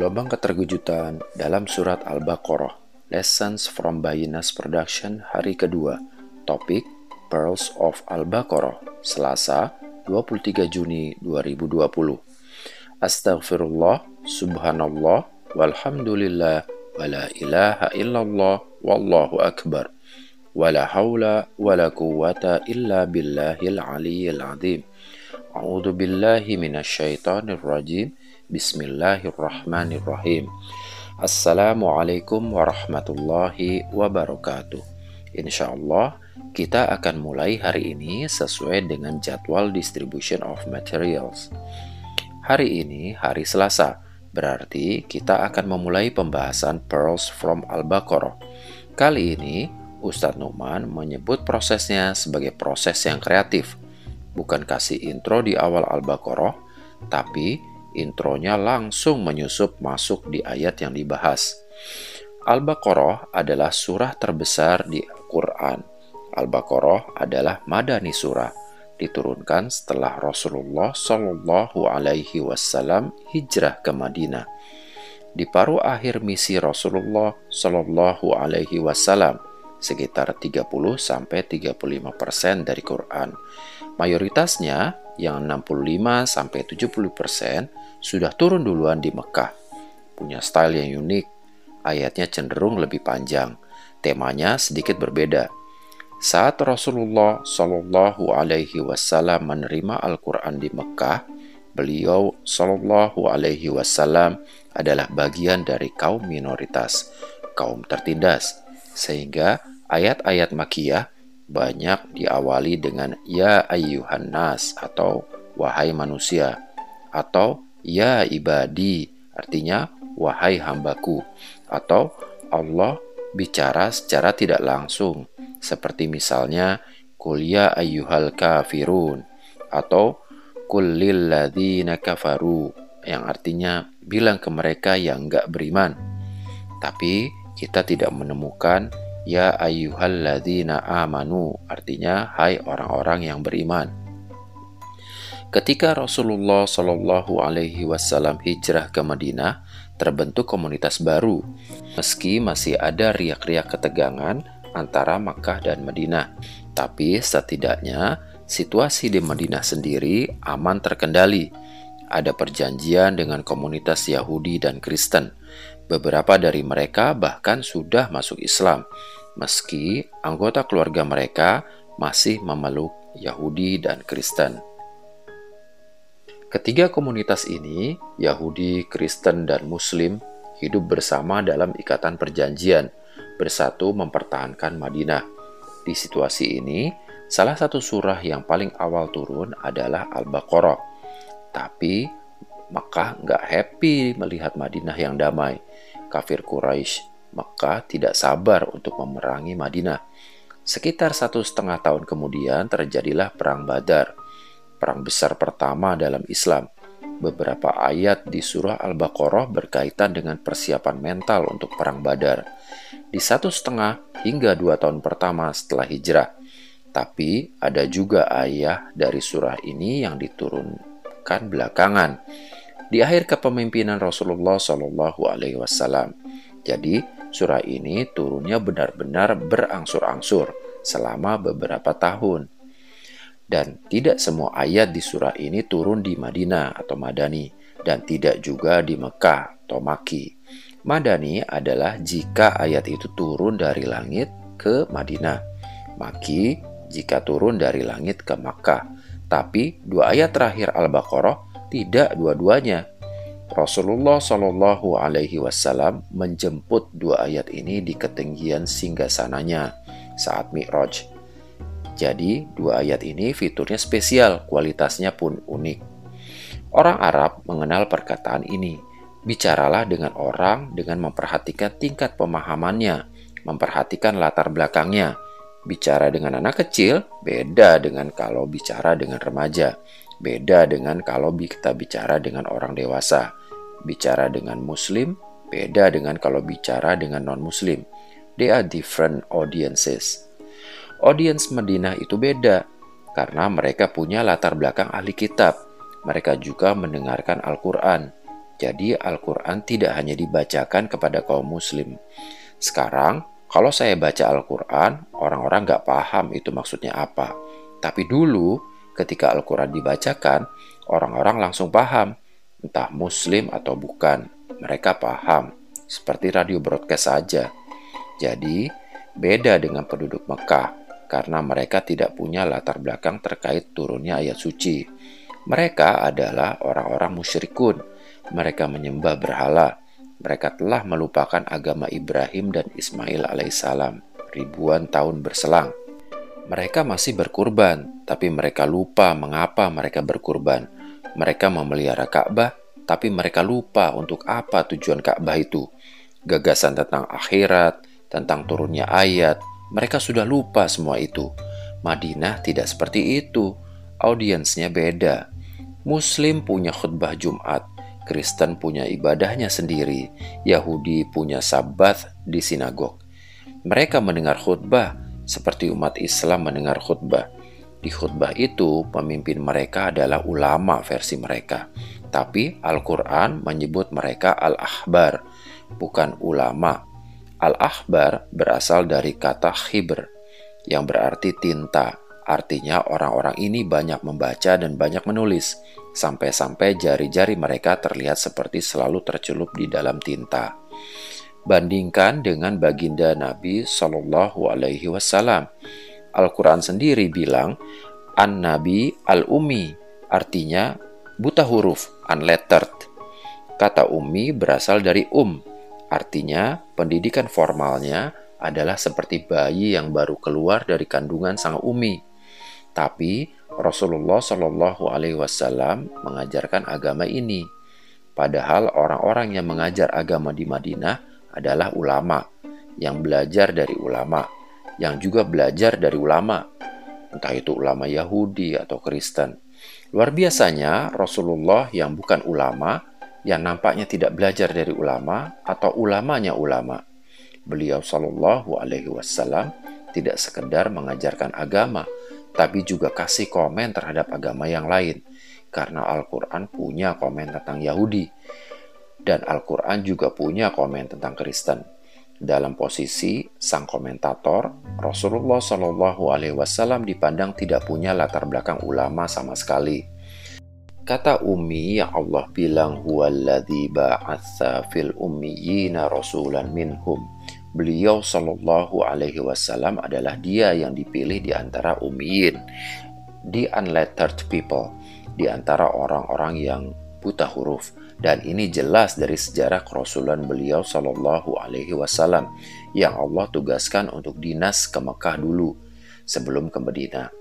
Gelombang keterkejutan dalam surat Al-Baqarah Lessons from Bayinas Production hari kedua. Topik Pearls of Al-Baqarah Selasa 23 Juni 2020 Astaghfirullah, Subhanallah, Walhamdulillah, Wala ilaha illallah, Wallahu Akbar. Wala hawla wala quwata illa billahil aliyyil azim. A'udzu billahi minasyaitonir rajim Bismillahirrahmanirrahim. Assalamualaikum warahmatullahi wabarakatuh. Insya Allah, kita akan mulai hari ini sesuai dengan jadwal distribution of materials. Hari ini hari Selasa, berarti kita akan memulai pembahasan Pearls from Al-Baqarah. Kali ini, Ustadz Numan menyebut prosesnya sebagai proses yang kreatif. Bukan kasih intro di awal Al-Baqarah, tapi intronya langsung menyusup masuk di ayat yang dibahas. Al-Baqarah adalah surah terbesar di Al-Quran. Al-Baqarah adalah madani surah, diturunkan setelah Rasulullah Shallallahu Alaihi Wasallam hijrah ke Madinah. Di paruh akhir misi Rasulullah Shallallahu Alaihi Wasallam, sekitar 30 sampai 35 persen dari Quran. Mayoritasnya yang 65 sampai 70 persen sudah turun duluan di Mekah. Punya style yang unik, ayatnya cenderung lebih panjang, temanya sedikit berbeda. Saat Rasulullah Shallallahu Alaihi Wasallam menerima Al-Quran di Mekah, beliau Shallallahu Alaihi Wasallam adalah bagian dari kaum minoritas, kaum tertindas, sehingga ayat-ayat makiyah banyak diawali dengan ya ayyuhan nas atau wahai manusia atau Ya ibadi, artinya wahai hambaku, atau Allah bicara secara tidak langsung, seperti misalnya kuliah ya ayyuhal kafirun, atau kulil kafaru, yang artinya bilang ke mereka yang enggak beriman. Tapi kita tidak menemukan ya ayyuhal amanu, artinya hai orang-orang yang beriman. Ketika Rasulullah Shallallahu Alaihi Wasallam hijrah ke Madinah, terbentuk komunitas baru. Meski masih ada riak-riak ketegangan antara Makkah dan Madinah, tapi setidaknya situasi di Madinah sendiri aman terkendali. Ada perjanjian dengan komunitas Yahudi dan Kristen. Beberapa dari mereka bahkan sudah masuk Islam, meski anggota keluarga mereka masih memeluk Yahudi dan Kristen. Ketiga komunitas ini, Yahudi, Kristen, dan Muslim, hidup bersama dalam ikatan perjanjian, bersatu mempertahankan Madinah. Di situasi ini, salah satu surah yang paling awal turun adalah Al-Baqarah. Tapi, Mekah nggak happy melihat Madinah yang damai. Kafir Quraisy Mekah tidak sabar untuk memerangi Madinah. Sekitar satu setengah tahun kemudian terjadilah Perang Badar perang besar pertama dalam Islam. Beberapa ayat di surah Al-Baqarah berkaitan dengan persiapan mental untuk perang badar. Di satu setengah hingga dua tahun pertama setelah hijrah. Tapi ada juga ayat dari surah ini yang diturunkan belakangan di akhir kepemimpinan Rasulullah Shallallahu Alaihi Wasallam. Jadi surah ini turunnya benar-benar berangsur-angsur selama beberapa tahun. Dan tidak semua ayat di surah ini turun di Madinah atau Madani, dan tidak juga di Mekah atau Maki. Madani adalah jika ayat itu turun dari langit ke Madinah. Maki jika turun dari langit ke Makkah. Tapi dua ayat terakhir Al-Baqarah tidak dua-duanya. Rasulullah Shallallahu Alaihi Wasallam menjemput dua ayat ini di ketinggian singgasananya saat Mi'raj jadi, dua ayat ini fiturnya spesial, kualitasnya pun unik. Orang Arab mengenal perkataan ini. Bicaralah dengan orang dengan memperhatikan tingkat pemahamannya, memperhatikan latar belakangnya. Bicara dengan anak kecil beda dengan kalau bicara dengan remaja, beda dengan kalau kita bicara dengan orang dewasa. Bicara dengan muslim beda dengan kalau bicara dengan non-muslim. They are different audiences. Audiens Madinah itu beda karena mereka punya latar belakang ahli kitab. Mereka juga mendengarkan Al-Quran. Jadi Al-Quran tidak hanya dibacakan kepada kaum muslim. Sekarang, kalau saya baca Al-Quran, orang-orang nggak paham itu maksudnya apa. Tapi dulu, ketika Al-Quran dibacakan, orang-orang langsung paham, entah muslim atau bukan. Mereka paham, seperti radio broadcast saja. Jadi, beda dengan penduduk Mekah, karena mereka tidak punya latar belakang terkait turunnya ayat suci. Mereka adalah orang-orang musyrikun, mereka menyembah berhala. Mereka telah melupakan agama Ibrahim dan Ismail alaihissalam ribuan tahun berselang. Mereka masih berkurban, tapi mereka lupa mengapa mereka berkurban. Mereka memelihara Ka'bah, tapi mereka lupa untuk apa tujuan Ka'bah itu. Gagasan tentang akhirat, tentang turunnya ayat, mereka sudah lupa semua itu. Madinah tidak seperti itu. Audiensnya beda. Muslim punya khutbah Jumat, Kristen punya ibadahnya sendiri, Yahudi punya sabat di sinagog. Mereka mendengar khutbah seperti umat Islam mendengar khutbah. Di khutbah itu, pemimpin mereka adalah ulama versi mereka. Tapi Al-Quran menyebut mereka al-ahbar, bukan ulama. Al-ahbar berasal dari kata khibr, yang berarti tinta. Artinya orang-orang ini banyak membaca dan banyak menulis sampai-sampai jari-jari mereka terlihat seperti selalu tercelup di dalam tinta. Bandingkan dengan baginda Nabi Shallallahu Alaihi Wasallam. Al-Quran sendiri bilang, An Nabi Al Umi, artinya buta huruf, unlettered. Kata Umi berasal dari um, artinya pendidikan formalnya adalah seperti bayi yang baru keluar dari kandungan sang umi. Tapi Rasulullah Shallallahu Alaihi Wasallam mengajarkan agama ini. Padahal orang-orang yang mengajar agama di Madinah adalah ulama yang belajar dari ulama, yang juga belajar dari ulama, entah itu ulama Yahudi atau Kristen. Luar biasanya Rasulullah yang bukan ulama, yang nampaknya tidak belajar dari ulama atau ulamanya ulama. Beliau Shallallahu Alaihi Wasallam tidak sekedar mengajarkan agama, tapi juga kasih komen terhadap agama yang lain. Karena Al-Quran punya komen tentang Yahudi, dan Al-Quran juga punya komen tentang Kristen. Dalam posisi sang komentator, Rasulullah Shallallahu Alaihi Wasallam dipandang tidak punya latar belakang ulama sama sekali. Kata Umi yang Allah bilang huwaladzi ba'atsa fil ummiyina rasulan minhum beliau Shallallahu Alaihi Wasallam adalah dia yang dipilih di antara ummiyin, di unlettered people, di antara orang-orang yang buta huruf. Dan ini jelas dari sejarah kerasulan beliau Shallallahu Alaihi Wasallam yang Allah tugaskan untuk dinas ke Mekah dulu sebelum ke Medina.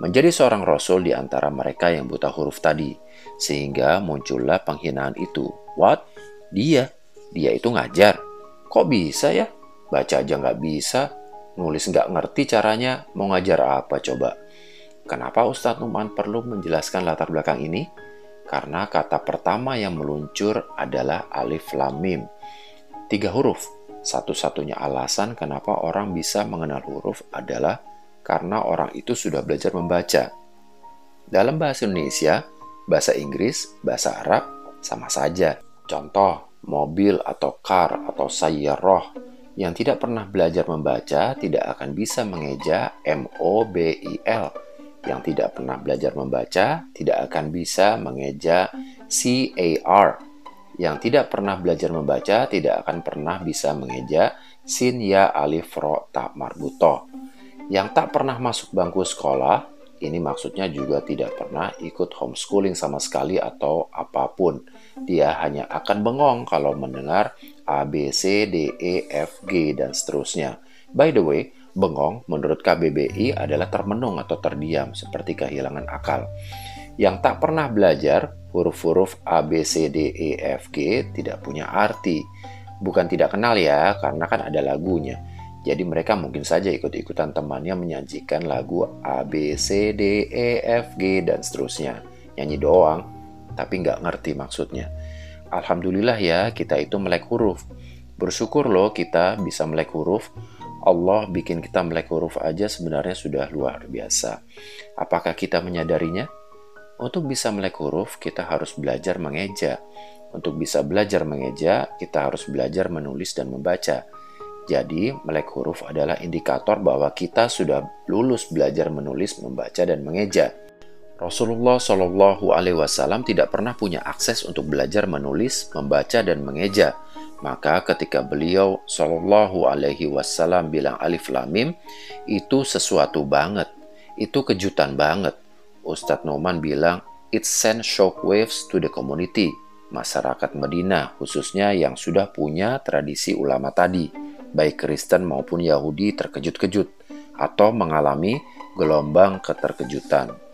Menjadi seorang rasul di antara mereka yang buta huruf tadi, sehingga muncullah penghinaan itu. What? Dia? Dia itu ngajar. Kok bisa ya? Baca aja nggak bisa, nulis nggak ngerti caranya, mau ngajar apa coba? Kenapa Ustadz Numan perlu menjelaskan latar belakang ini? Karena kata pertama yang meluncur adalah alif lam mim. Tiga huruf. Satu-satunya alasan kenapa orang bisa mengenal huruf adalah karena orang itu sudah belajar membaca. Dalam bahasa Indonesia, bahasa Inggris, bahasa Arab sama saja. Contoh, mobil atau car atau sayyarah yang tidak pernah belajar membaca tidak akan bisa mengeja M-O-B-I-L. Yang tidak pernah belajar membaca tidak akan bisa mengeja C-A-R. Yang tidak pernah belajar membaca tidak akan pernah bisa mengeja sin ya alif ro ta marbuto. Yang tak pernah masuk bangku sekolah ini maksudnya juga tidak pernah ikut homeschooling sama sekali atau apa pun. Dia hanya akan bengong kalau mendengar A, B, C, D, E, F, G, dan seterusnya. By the way, bengong menurut KBBI adalah termenung atau terdiam seperti kehilangan akal. Yang tak pernah belajar, huruf-huruf A, B, C, D, E, F, G tidak punya arti. Bukan tidak kenal ya, karena kan ada lagunya jadi mereka mungkin saja ikut-ikutan temannya menyajikan lagu A, B, C, D, E, F, G, dan seterusnya. Nyanyi doang, tapi nggak ngerti maksudnya. Alhamdulillah ya, kita itu melek huruf. Bersyukur loh kita bisa melek huruf. Allah bikin kita melek huruf aja sebenarnya sudah luar biasa. Apakah kita menyadarinya? Untuk bisa melek huruf, kita harus belajar mengeja. Untuk bisa belajar mengeja, kita harus belajar menulis dan membaca. Jadi, melek huruf adalah indikator bahwa kita sudah lulus belajar menulis, membaca, dan mengeja. Rasulullah Shallallahu Alaihi Wasallam tidak pernah punya akses untuk belajar menulis, membaca, dan mengeja. Maka ketika beliau Shallallahu Alaihi Wasallam bilang alif lamim, itu sesuatu banget, itu kejutan banget. Ustadz Noman bilang, it sent shockwaves to the community, masyarakat Medina, khususnya yang sudah punya tradisi ulama tadi baik Kristen maupun Yahudi terkejut-kejut atau mengalami gelombang keterkejutan.